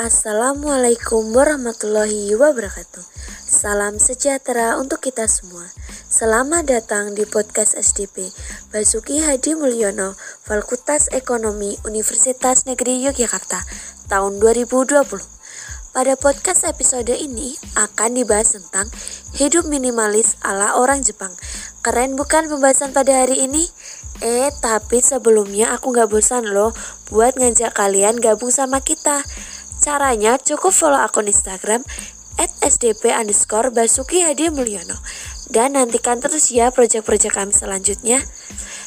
Assalamualaikum warahmatullahi wabarakatuh. Salam sejahtera untuk kita semua. Selamat datang di podcast SDP Basuki Hadi Mulyono, Fakultas Ekonomi Universitas Negeri Yogyakarta, tahun 2020. Pada podcast episode ini akan dibahas tentang hidup minimalis ala orang Jepang. Keren bukan pembahasan pada hari ini? Eh, tapi sebelumnya aku gak bosan loh buat ngajak kalian gabung sama kita. Caranya cukup follow akun Instagram at sdp underscore basuki hadi mulyono dan nantikan terus ya proyek-proyek kami selanjutnya.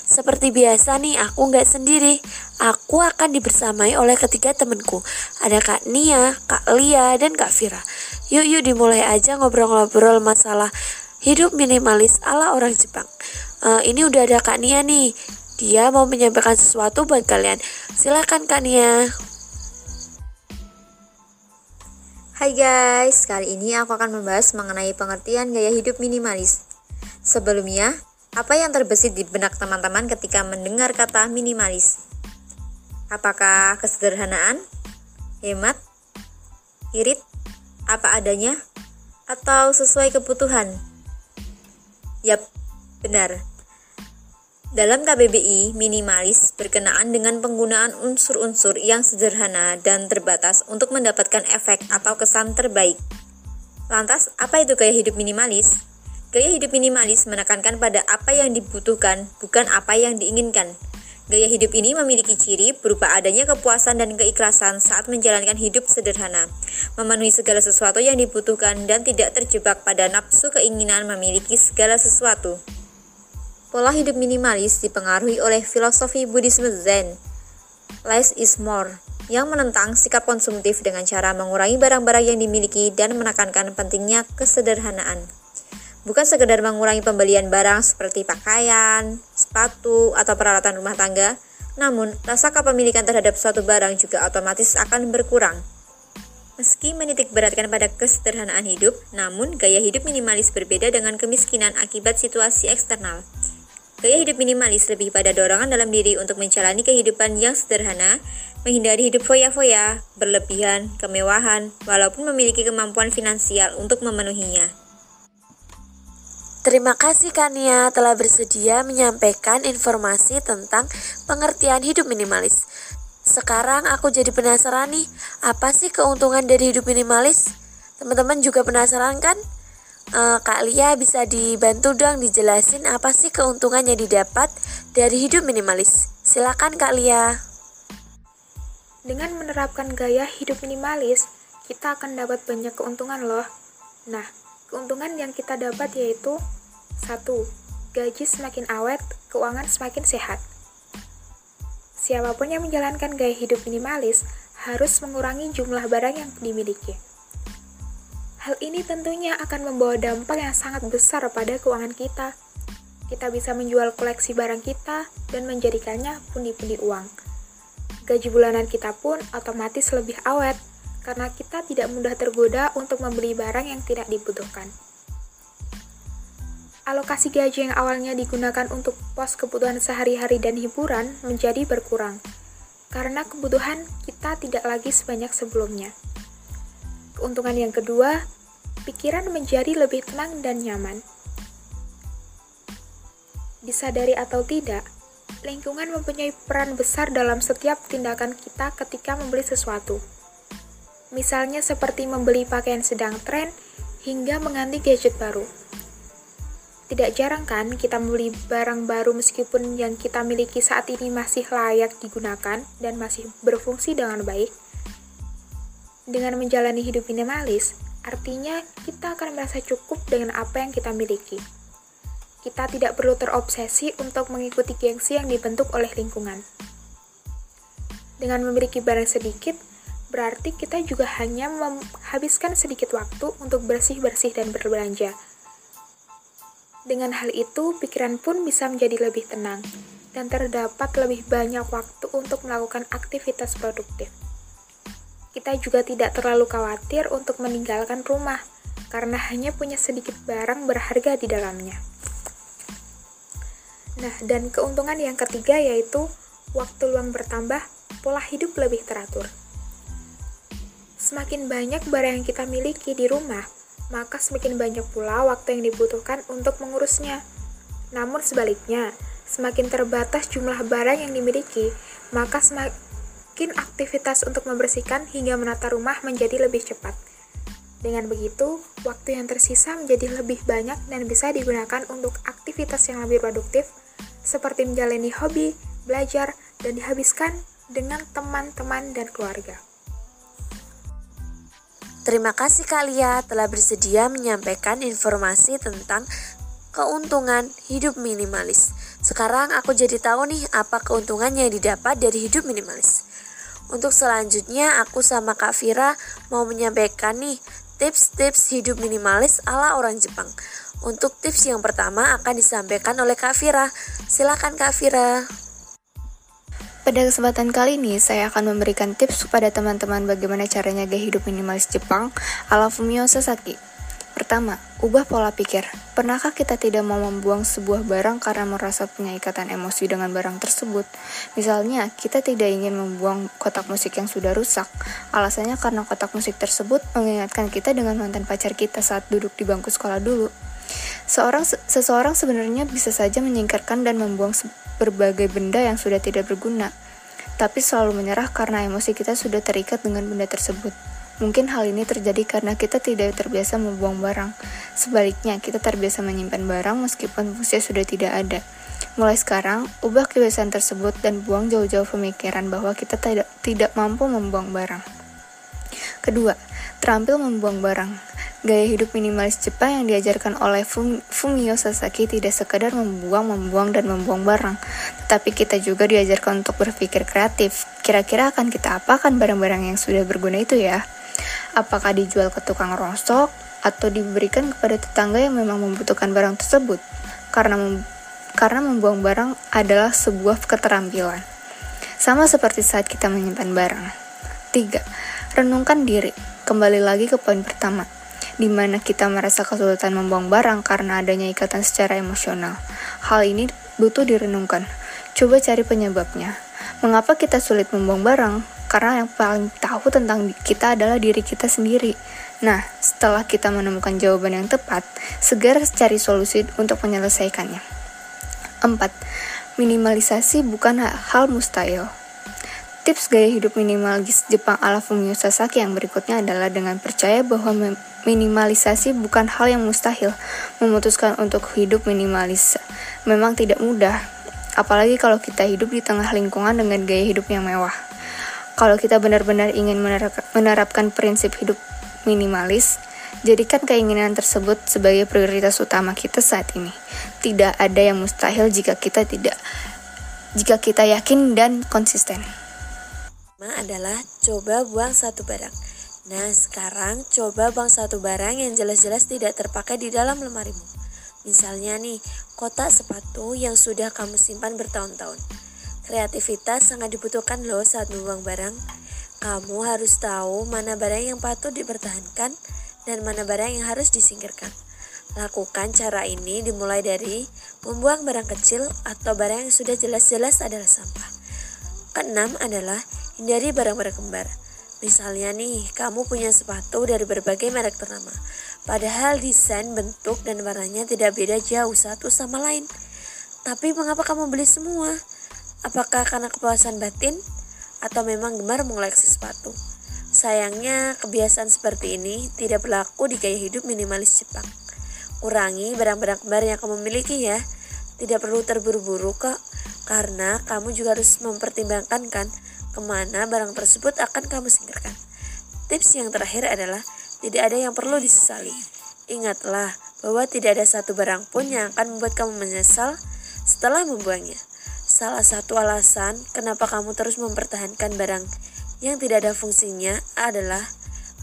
Seperti biasa nih, aku nggak sendiri. Aku akan dibersamai oleh ketiga temanku. Ada Kak Nia, Kak Lia, dan Kak Vira. Yuk yuk dimulai aja ngobrol-ngobrol masalah hidup minimalis ala orang Jepang. Uh, ini udah ada Kak Nia nih. Dia mau menyampaikan sesuatu buat kalian. Silahkan Kak Nia. Hai guys, kali ini aku akan membahas mengenai pengertian gaya hidup minimalis. Sebelumnya, apa yang terbesit di benak teman-teman ketika mendengar kata minimalis? Apakah kesederhanaan, hemat, irit, apa adanya, atau sesuai kebutuhan? Yap, benar. Dalam KBBI, minimalis berkenaan dengan penggunaan unsur-unsur yang sederhana dan terbatas untuk mendapatkan efek atau kesan terbaik. Lantas, apa itu gaya hidup minimalis? Gaya hidup minimalis menekankan pada apa yang dibutuhkan, bukan apa yang diinginkan. Gaya hidup ini memiliki ciri berupa adanya kepuasan dan keikhlasan saat menjalankan hidup sederhana, memenuhi segala sesuatu yang dibutuhkan dan tidak terjebak pada nafsu keinginan memiliki segala sesuatu. Pola hidup minimalis dipengaruhi oleh filosofi Buddhisme Zen, less is more, yang menentang sikap konsumtif dengan cara mengurangi barang-barang yang dimiliki dan menekankan pentingnya kesederhanaan. Bukan sekedar mengurangi pembelian barang seperti pakaian, sepatu, atau peralatan rumah tangga, namun rasa kepemilikan terhadap suatu barang juga otomatis akan berkurang. Meski menitik beratkan pada kesederhanaan hidup, namun gaya hidup minimalis berbeda dengan kemiskinan akibat situasi eksternal. Gaya hidup minimalis lebih pada dorongan dalam diri untuk menjalani kehidupan yang sederhana, menghindari hidup foya-foya, berlebihan, kemewahan, walaupun memiliki kemampuan finansial untuk memenuhinya. Terima kasih Kania telah bersedia menyampaikan informasi tentang pengertian hidup minimalis. Sekarang aku jadi penasaran nih, apa sih keuntungan dari hidup minimalis? Teman-teman juga penasaran kan? Uh, Kak Lia bisa dibantu dong dijelasin apa sih keuntungan yang didapat dari hidup minimalis. Silakan Kak Lia. Dengan menerapkan gaya hidup minimalis, kita akan dapat banyak keuntungan loh. Nah, keuntungan yang kita dapat yaitu satu, Gaji semakin awet, keuangan semakin sehat. Siapa pun yang menjalankan gaya hidup minimalis harus mengurangi jumlah barang yang dimiliki. Hal ini tentunya akan membawa dampak yang sangat besar pada keuangan kita. Kita bisa menjual koleksi barang kita dan menjadikannya pundi-pundi uang. Gaji bulanan kita pun otomatis lebih awet karena kita tidak mudah tergoda untuk membeli barang yang tidak dibutuhkan. Alokasi gaji yang awalnya digunakan untuk pos kebutuhan sehari-hari dan hiburan menjadi berkurang karena kebutuhan kita tidak lagi sebanyak sebelumnya. Keuntungan yang kedua, pikiran menjadi lebih tenang dan nyaman. Disadari atau tidak, lingkungan mempunyai peran besar dalam setiap tindakan kita ketika membeli sesuatu. Misalnya seperti membeli pakaian sedang tren hingga mengganti gadget baru. Tidak jarang kan kita membeli barang baru meskipun yang kita miliki saat ini masih layak digunakan dan masih berfungsi dengan baik. Dengan menjalani hidup minimalis, artinya kita akan merasa cukup dengan apa yang kita miliki. Kita tidak perlu terobsesi untuk mengikuti gengsi yang dibentuk oleh lingkungan. Dengan memiliki barang sedikit, berarti kita juga hanya menghabiskan sedikit waktu untuk bersih-bersih dan berbelanja. Dengan hal itu, pikiran pun bisa menjadi lebih tenang dan terdapat lebih banyak waktu untuk melakukan aktivitas produktif kita juga tidak terlalu khawatir untuk meninggalkan rumah karena hanya punya sedikit barang berharga di dalamnya. Nah, dan keuntungan yang ketiga yaitu waktu luang bertambah, pola hidup lebih teratur. Semakin banyak barang yang kita miliki di rumah, maka semakin banyak pula waktu yang dibutuhkan untuk mengurusnya. Namun sebaliknya, semakin terbatas jumlah barang yang dimiliki, maka semakin aktivitas untuk membersihkan hingga menata rumah menjadi lebih cepat. Dengan begitu, waktu yang tersisa menjadi lebih banyak dan bisa digunakan untuk aktivitas yang lebih produktif, seperti menjalani hobi, belajar, dan dihabiskan dengan teman-teman dan keluarga. Terima kasih Kalia telah bersedia menyampaikan informasi tentang keuntungan hidup minimalis. Sekarang aku jadi tahu nih apa keuntungan yang didapat dari hidup minimalis. Untuk selanjutnya aku sama Kak Vira mau menyampaikan nih tips-tips hidup minimalis ala orang Jepang. Untuk tips yang pertama akan disampaikan oleh Kak Vira. Silakan Kak Vira. Pada kesempatan kali ini, saya akan memberikan tips kepada teman-teman bagaimana caranya gaya hidup minimalis Jepang ala Fumio Sasaki. Pertama, ubah pola pikir. Pernahkah kita tidak mau membuang sebuah barang karena merasa punya ikatan emosi dengan barang tersebut? Misalnya, kita tidak ingin membuang kotak musik yang sudah rusak. Alasannya karena kotak musik tersebut mengingatkan kita dengan mantan pacar kita saat duduk di bangku sekolah dulu. Seorang seseorang sebenarnya bisa saja menyingkirkan dan membuang berbagai benda yang sudah tidak berguna, tapi selalu menyerah karena emosi kita sudah terikat dengan benda tersebut. Mungkin hal ini terjadi karena kita tidak terbiasa membuang barang. Sebaliknya, kita terbiasa menyimpan barang meskipun fungsinya sudah tidak ada. Mulai sekarang, ubah kebiasaan tersebut dan buang jauh-jauh pemikiran bahwa kita tidak, tidak mampu membuang barang. Kedua, terampil membuang barang. Gaya hidup minimalis Jepang yang diajarkan oleh Fumio Sasaki tidak sekadar membuang, membuang, dan membuang barang, tetapi kita juga diajarkan untuk berpikir kreatif. Kira-kira akan kita apakan barang-barang yang sudah berguna itu ya? Apakah dijual ke tukang rongsok atau diberikan kepada tetangga yang memang membutuhkan barang tersebut? Karena mem karena membuang barang adalah sebuah keterampilan. Sama seperti saat kita menyimpan barang. 3. Renungkan diri. Kembali lagi ke poin pertama di mana kita merasa kesulitan membuang barang karena adanya ikatan secara emosional. Hal ini butuh direnungkan. Coba cari penyebabnya. Mengapa kita sulit membuang barang? Karena yang paling tahu tentang kita adalah diri kita sendiri. Nah, setelah kita menemukan jawaban yang tepat, segera cari solusi untuk menyelesaikannya. 4. Minimalisasi bukan hal mustahil. Tips gaya hidup minimalis Jepang ala Fumio Sasaki yang berikutnya adalah dengan percaya bahwa minimalisasi bukan hal yang mustahil. Memutuskan untuk hidup minimalis memang tidak mudah, apalagi kalau kita hidup di tengah lingkungan dengan gaya hidup yang mewah. Kalau kita benar-benar ingin menerapkan prinsip hidup minimalis, jadikan keinginan tersebut sebagai prioritas utama kita saat ini. Tidak ada yang mustahil jika kita tidak jika kita yakin dan konsisten adalah coba buang satu barang. Nah, sekarang coba buang satu barang yang jelas-jelas tidak terpakai di dalam lemarimu. Misalnya nih, kotak sepatu yang sudah kamu simpan bertahun-tahun. Kreativitas sangat dibutuhkan loh saat membuang barang. Kamu harus tahu mana barang yang patut dipertahankan dan mana barang yang harus disingkirkan. Lakukan cara ini dimulai dari membuang barang kecil atau barang yang sudah jelas-jelas adalah sampah. Keenam adalah Hindari barang-barang kembar. Misalnya nih, kamu punya sepatu dari berbagai merek ternama. Padahal desain, bentuk, dan warnanya tidak beda jauh satu sama lain. Tapi mengapa kamu beli semua? Apakah karena kepuasan batin? Atau memang gemar mengoleksi sepatu? Sayangnya, kebiasaan seperti ini tidak berlaku di gaya hidup minimalis Jepang. Kurangi barang-barang kembar yang kamu miliki ya. Tidak perlu terburu-buru kok, karena kamu juga harus mempertimbangkan kan ke mana barang tersebut akan kamu singkirkan. Tips yang terakhir adalah tidak ada yang perlu disesali. Ingatlah bahwa tidak ada satu barang pun yang akan membuat kamu menyesal setelah membuangnya. Salah satu alasan kenapa kamu terus mempertahankan barang yang tidak ada fungsinya adalah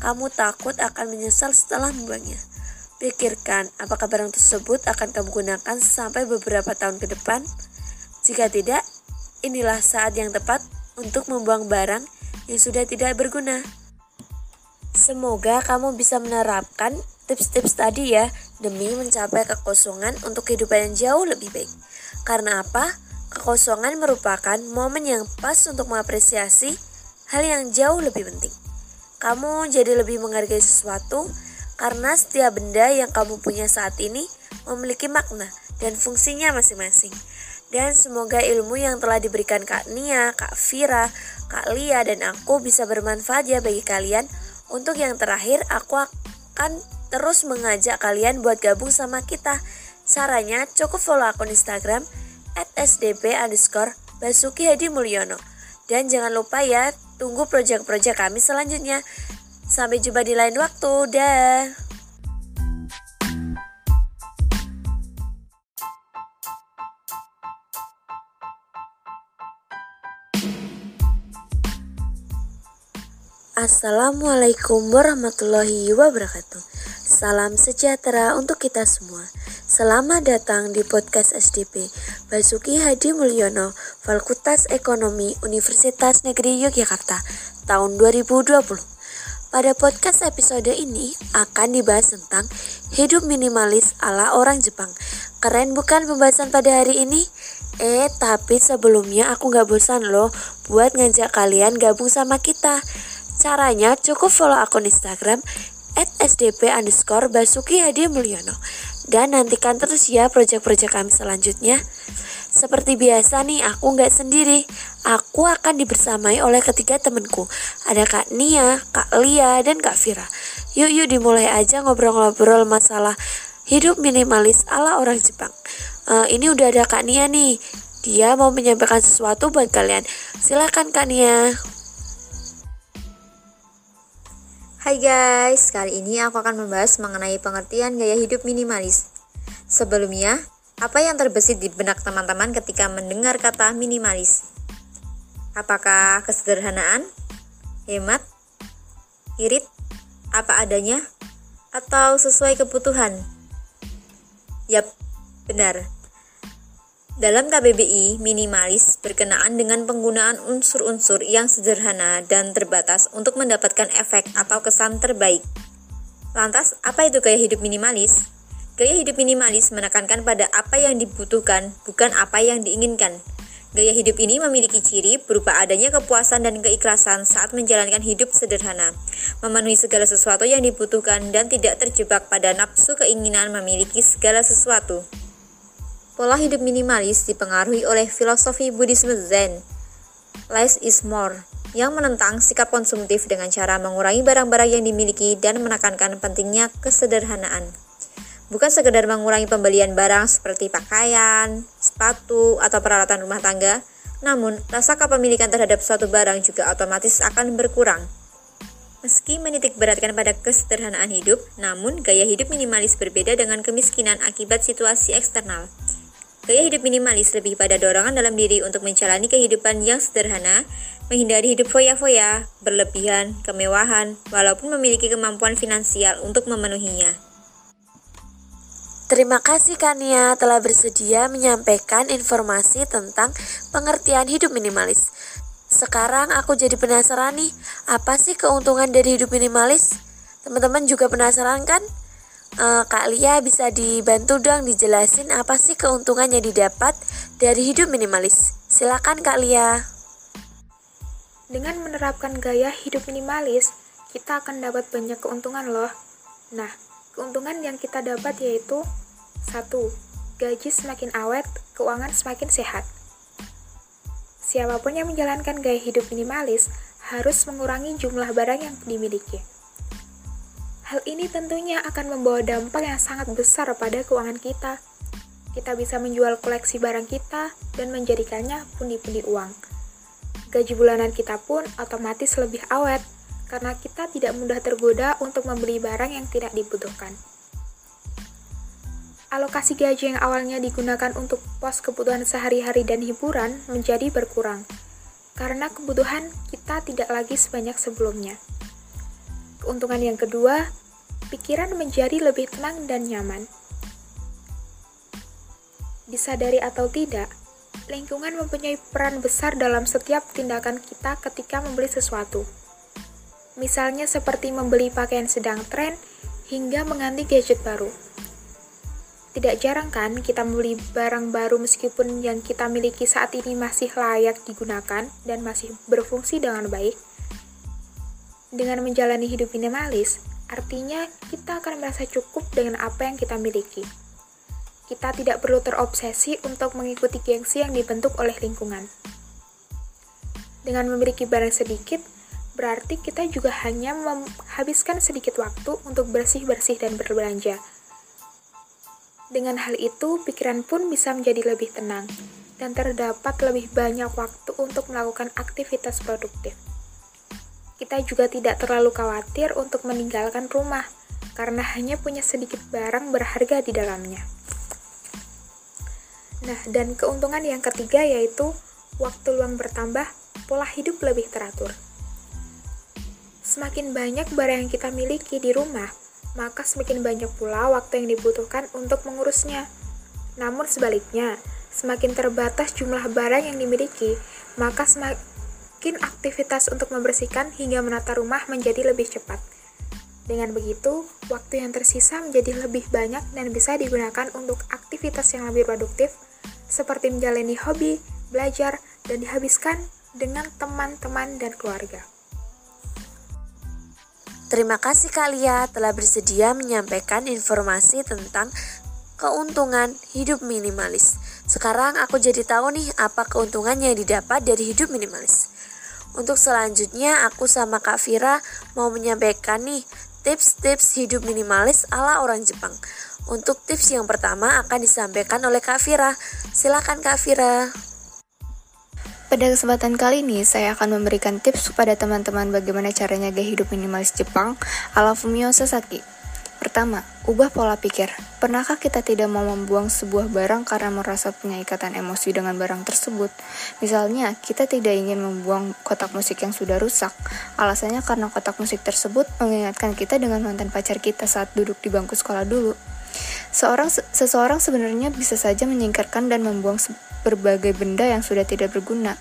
kamu takut akan menyesal setelah membuangnya. Pikirkan apakah barang tersebut akan kamu gunakan sampai beberapa tahun ke depan. Jika tidak, inilah saat yang tepat untuk membuang barang yang sudah tidak berguna. Semoga kamu bisa menerapkan tips-tips tadi ya demi mencapai kekosongan untuk kehidupan yang jauh lebih baik. Karena apa? Kekosongan merupakan momen yang pas untuk mengapresiasi hal yang jauh lebih penting. kamu jadi lebih menghargai sesuatu karena setiap benda yang kamu punya saat ini memiliki makna dan fungsinya masing-masing. Dan semoga ilmu yang telah diberikan Kak Nia, Kak Vira, Kak Lia, dan aku bisa bermanfaat ya bagi kalian. Untuk yang terakhir, aku akan terus mengajak kalian buat gabung sama kita. Caranya cukup follow akun Instagram at sdp underscore Basuki Hadi Mulyono. Dan jangan lupa ya, tunggu proyek-proyek kami selanjutnya. Sampai jumpa di lain waktu. Dah. Assalamualaikum warahmatullahi wabarakatuh. Salam sejahtera untuk kita semua. Selamat datang di podcast SDP Basuki Hadi Mulyono, Fakultas Ekonomi Universitas Negeri Yogyakarta, tahun 2020. Pada podcast episode ini akan dibahas tentang hidup minimalis ala orang Jepang. Keren bukan pembahasan pada hari ini? Eh, tapi sebelumnya aku gak bosan loh buat ngajak kalian gabung sama kita. Caranya cukup follow akun Instagram at sdp underscore Basuki Hadi Mulyono dan nantikan terus ya proyek-proyek kami selanjutnya. Seperti biasa nih, aku nggak sendiri. Aku akan dibersamai oleh ketiga temanku. Ada Kak Nia, Kak Lia, dan Kak Vira. Yuk yuk dimulai aja ngobrol-ngobrol masalah hidup minimalis ala orang Jepang. Uh, ini udah ada Kak Nia nih. Dia mau menyampaikan sesuatu buat kalian. Silahkan Kak Nia. Hai guys, kali ini aku akan membahas mengenai pengertian gaya hidup minimalis. Sebelumnya, apa yang terbesit di benak teman-teman ketika mendengar kata minimalis? Apakah kesederhanaan, hemat, irit, apa adanya, atau sesuai kebutuhan? Yap, benar. Dalam KBBI, minimalis berkenaan dengan penggunaan unsur-unsur yang sederhana dan terbatas untuk mendapatkan efek atau kesan terbaik. Lantas, apa itu gaya hidup minimalis? Gaya hidup minimalis menekankan pada apa yang dibutuhkan, bukan apa yang diinginkan. Gaya hidup ini memiliki ciri berupa adanya kepuasan dan keikhlasan saat menjalankan hidup sederhana, memenuhi segala sesuatu yang dibutuhkan dan tidak terjebak pada nafsu keinginan memiliki segala sesuatu. Pola hidup minimalis dipengaruhi oleh filosofi Buddhisme Zen, less is more, yang menentang sikap konsumtif dengan cara mengurangi barang-barang yang dimiliki dan menekankan pentingnya kesederhanaan. Bukan sekedar mengurangi pembelian barang seperti pakaian, sepatu, atau peralatan rumah tangga, namun rasa kepemilikan terhadap suatu barang juga otomatis akan berkurang. Meski menitik beratkan pada kesederhanaan hidup, namun gaya hidup minimalis berbeda dengan kemiskinan akibat situasi eksternal. Gaya hidup minimalis lebih pada dorongan dalam diri untuk menjalani kehidupan yang sederhana, menghindari hidup foya-foya, berlebihan, kemewahan, walaupun memiliki kemampuan finansial untuk memenuhinya. Terima kasih Kania telah bersedia menyampaikan informasi tentang pengertian hidup minimalis. Sekarang aku jadi penasaran nih, apa sih keuntungan dari hidup minimalis? Teman-teman juga penasaran kan? Uh, Kak Lia bisa dibantu dong dijelasin apa sih keuntungan yang didapat dari hidup minimalis. Silakan Kak Lia. Dengan menerapkan gaya hidup minimalis, kita akan dapat banyak keuntungan loh. Nah, keuntungan yang kita dapat yaitu satu, Gaji semakin awet, keuangan semakin sehat. Siapa pun yang menjalankan gaya hidup minimalis harus mengurangi jumlah barang yang dimiliki. Hal ini tentunya akan membawa dampak yang sangat besar pada keuangan kita. Kita bisa menjual koleksi barang kita dan menjadikannya pundi-pundi uang. Gaji bulanan kita pun otomatis lebih awet karena kita tidak mudah tergoda untuk membeli barang yang tidak dibutuhkan. Alokasi gaji yang awalnya digunakan untuk pos kebutuhan sehari-hari dan hiburan menjadi berkurang karena kebutuhan kita tidak lagi sebanyak sebelumnya. Keuntungan yang kedua, pikiran menjadi lebih tenang dan nyaman. Disadari atau tidak, lingkungan mempunyai peran besar dalam setiap tindakan kita ketika membeli sesuatu. Misalnya seperti membeli pakaian sedang tren hingga mengganti gadget baru. Tidak jarang kan kita membeli barang baru meskipun yang kita miliki saat ini masih layak digunakan dan masih berfungsi dengan baik. Dengan menjalani hidup minimalis, artinya kita akan merasa cukup dengan apa yang kita miliki. Kita tidak perlu terobsesi untuk mengikuti gengsi yang dibentuk oleh lingkungan. Dengan memiliki barang sedikit, berarti kita juga hanya menghabiskan sedikit waktu untuk bersih-bersih dan berbelanja. Dengan hal itu, pikiran pun bisa menjadi lebih tenang dan terdapat lebih banyak waktu untuk melakukan aktivitas produktif. Kita juga tidak terlalu khawatir untuk meninggalkan rumah karena hanya punya sedikit barang berharga di dalamnya. Nah, dan keuntungan yang ketiga yaitu waktu luang bertambah, pola hidup lebih teratur. Semakin banyak barang yang kita miliki di rumah, maka semakin banyak pula waktu yang dibutuhkan untuk mengurusnya. Namun sebaliknya, Semakin terbatas jumlah barang yang dimiliki, maka semakin aktivitas untuk membersihkan hingga menata rumah menjadi lebih cepat. Dengan begitu, waktu yang tersisa menjadi lebih banyak dan bisa digunakan untuk aktivitas yang lebih produktif, seperti menjalani hobi, belajar, dan dihabiskan dengan teman-teman dan keluarga. Terima kasih Kalia telah bersedia menyampaikan informasi tentang keuntungan hidup minimalis. Sekarang aku jadi tahu nih apa keuntungan yang didapat dari hidup minimalis. Untuk selanjutnya aku sama Kak Vira mau menyampaikan nih tips-tips hidup minimalis ala orang Jepang. Untuk tips yang pertama akan disampaikan oleh Kak Vira. Silakan Kak Vira. Pada kesempatan kali ini, saya akan memberikan tips kepada teman-teman bagaimana caranya gaya hidup minimalis Jepang ala Fumio Sasaki. Pertama, ubah pola pikir. Pernahkah kita tidak mau membuang sebuah barang karena merasa punya ikatan emosi dengan barang tersebut? Misalnya, kita tidak ingin membuang kotak musik yang sudah rusak. Alasannya karena kotak musik tersebut mengingatkan kita dengan mantan pacar kita saat duduk di bangku sekolah dulu. Seorang seseorang sebenarnya bisa saja menyingkirkan dan membuang berbagai benda yang sudah tidak berguna,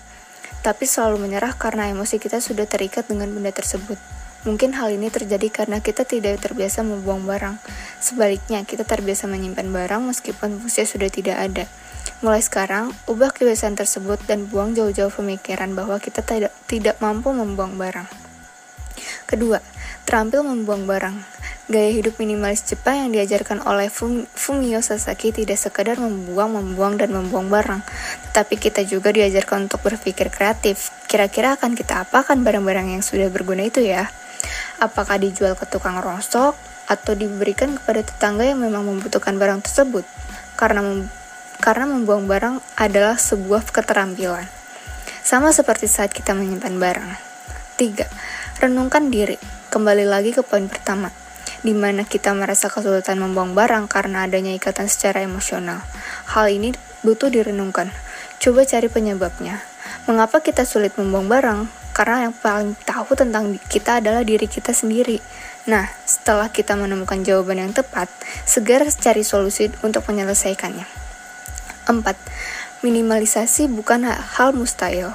tapi selalu menyerah karena emosi kita sudah terikat dengan benda tersebut. Mungkin hal ini terjadi karena kita tidak terbiasa membuang barang. Sebaliknya, kita terbiasa menyimpan barang meskipun fungsinya sudah tidak ada. Mulai sekarang, ubah kebiasaan tersebut dan buang jauh-jauh pemikiran bahwa kita tidak, tidak mampu membuang barang. Kedua, terampil membuang barang. Gaya hidup minimalis Jepang yang diajarkan oleh Fumio Sasaki tidak sekadar membuang, membuang, dan membuang barang, tetapi kita juga diajarkan untuk berpikir kreatif. Kira-kira akan kita apakan barang-barang yang sudah berguna itu ya? Apakah dijual ke tukang rongsok atau diberikan kepada tetangga yang memang membutuhkan barang tersebut karena mem karena membuang barang adalah sebuah keterampilan. Sama seperti saat kita menyimpan barang. 3. Renungkan diri. Kembali lagi ke poin pertama, di mana kita merasa kesulitan membuang barang karena adanya ikatan secara emosional. Hal ini butuh direnungkan. Coba cari penyebabnya. Mengapa kita sulit membuang barang? Karena yang paling tahu tentang kita adalah diri kita sendiri. Nah, setelah kita menemukan jawaban yang tepat, segera cari solusi untuk menyelesaikannya. 4. Minimalisasi bukan hal mustahil.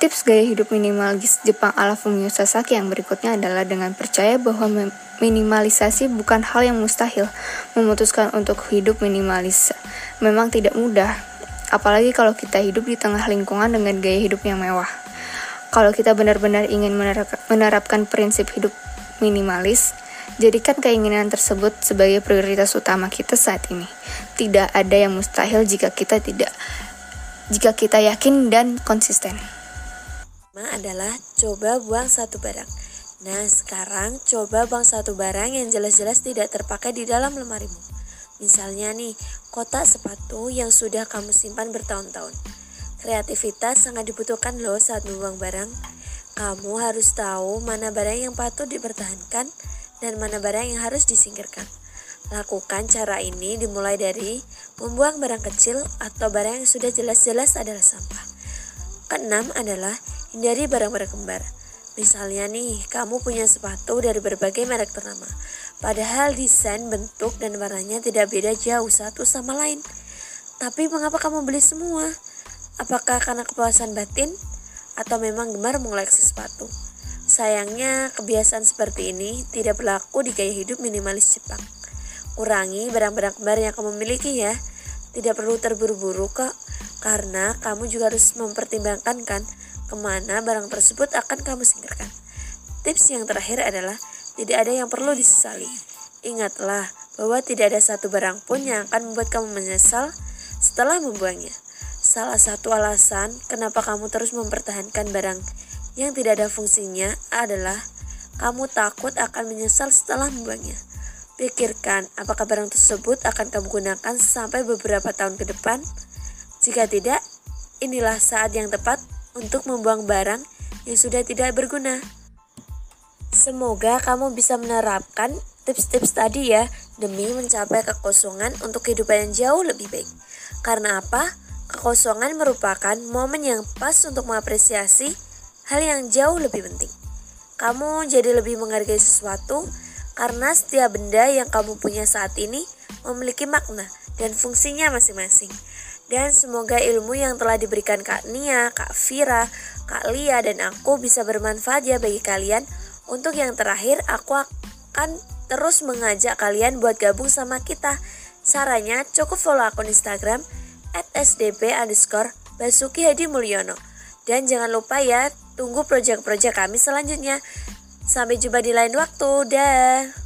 Tips gaya hidup minimalis Jepang ala Fumio Sasaki yang berikutnya adalah dengan percaya bahwa minimalisasi bukan hal yang mustahil. Memutuskan untuk hidup minimalis memang tidak mudah, apalagi kalau kita hidup di tengah lingkungan dengan gaya hidup yang mewah. Kalau kita benar-benar ingin menerapkan prinsip hidup minimalis, jadikan keinginan tersebut sebagai prioritas utama kita saat ini. Tidak ada yang mustahil jika kita tidak jika kita yakin dan konsisten. adalah coba buang satu barang. Nah, sekarang coba buang satu barang yang jelas-jelas tidak terpakai di dalam lemarimu. Misalnya nih, kotak sepatu yang sudah kamu simpan bertahun-tahun. Kreativitas sangat dibutuhkan loh saat membuang barang. Kamu harus tahu mana barang yang patut dipertahankan dan mana barang yang harus disingkirkan. Lakukan cara ini dimulai dari membuang barang kecil atau barang yang sudah jelas-jelas adalah sampah. Keenam adalah hindari barang-barang kembar. Misalnya nih, kamu punya sepatu dari berbagai merek ternama. Padahal desain, bentuk, dan warnanya tidak beda jauh satu sama lain. Tapi mengapa kamu beli semua? Apakah karena kepuasan batin atau memang gemar mengoleksi sepatu? Sayangnya, kebiasaan seperti ini tidak berlaku di gaya hidup minimalis Jepang. Kurangi barang-barang kembar yang kamu miliki ya. Tidak perlu terburu-buru kok, karena kamu juga harus mempertimbangkan kan ke mana barang tersebut akan kamu singkirkan. tips yang terakhir adalah tidak ada yang perlu disesali. Ingatlah bahwa tidak ada satu barang pun yang akan membuat kamu menyesal setelah membuangnya. Salah satu alasan kenapa kamu terus mempertahankan barang yang tidak ada fungsinya adalah kamu takut akan menyesal setelah membuangnya. Pikirkan apakah barang tersebut akan kamu gunakan sampai beberapa tahun ke depan. Jika tidak, inilah saat yang tepat untuk membuang barang yang sudah tidak berguna. Semoga kamu bisa menerapkan tips-tips tadi ya demi mencapai kekosongan untuk kehidupan yang jauh lebih baik. Karena apa? Kekosongan merupakan momen yang pas untuk mengapresiasi hal yang jauh lebih penting. Kamu jadi lebih menghargai sesuatu karena setiap benda yang kamu punya saat ini memiliki makna dan fungsinya masing-masing. Dan semoga ilmu yang telah diberikan Kak Nia, Kak Vira, Kak Lia, dan aku bisa bermanfaat ya bagi kalian untuk yang terakhir, aku akan terus mengajak kalian buat gabung sama kita. Caranya cukup follow akun Instagram at sdp underscore Basuki Hadi Mulyono. Dan jangan lupa ya, tunggu proyek-proyek kami selanjutnya. Sampai jumpa di lain waktu. Dah.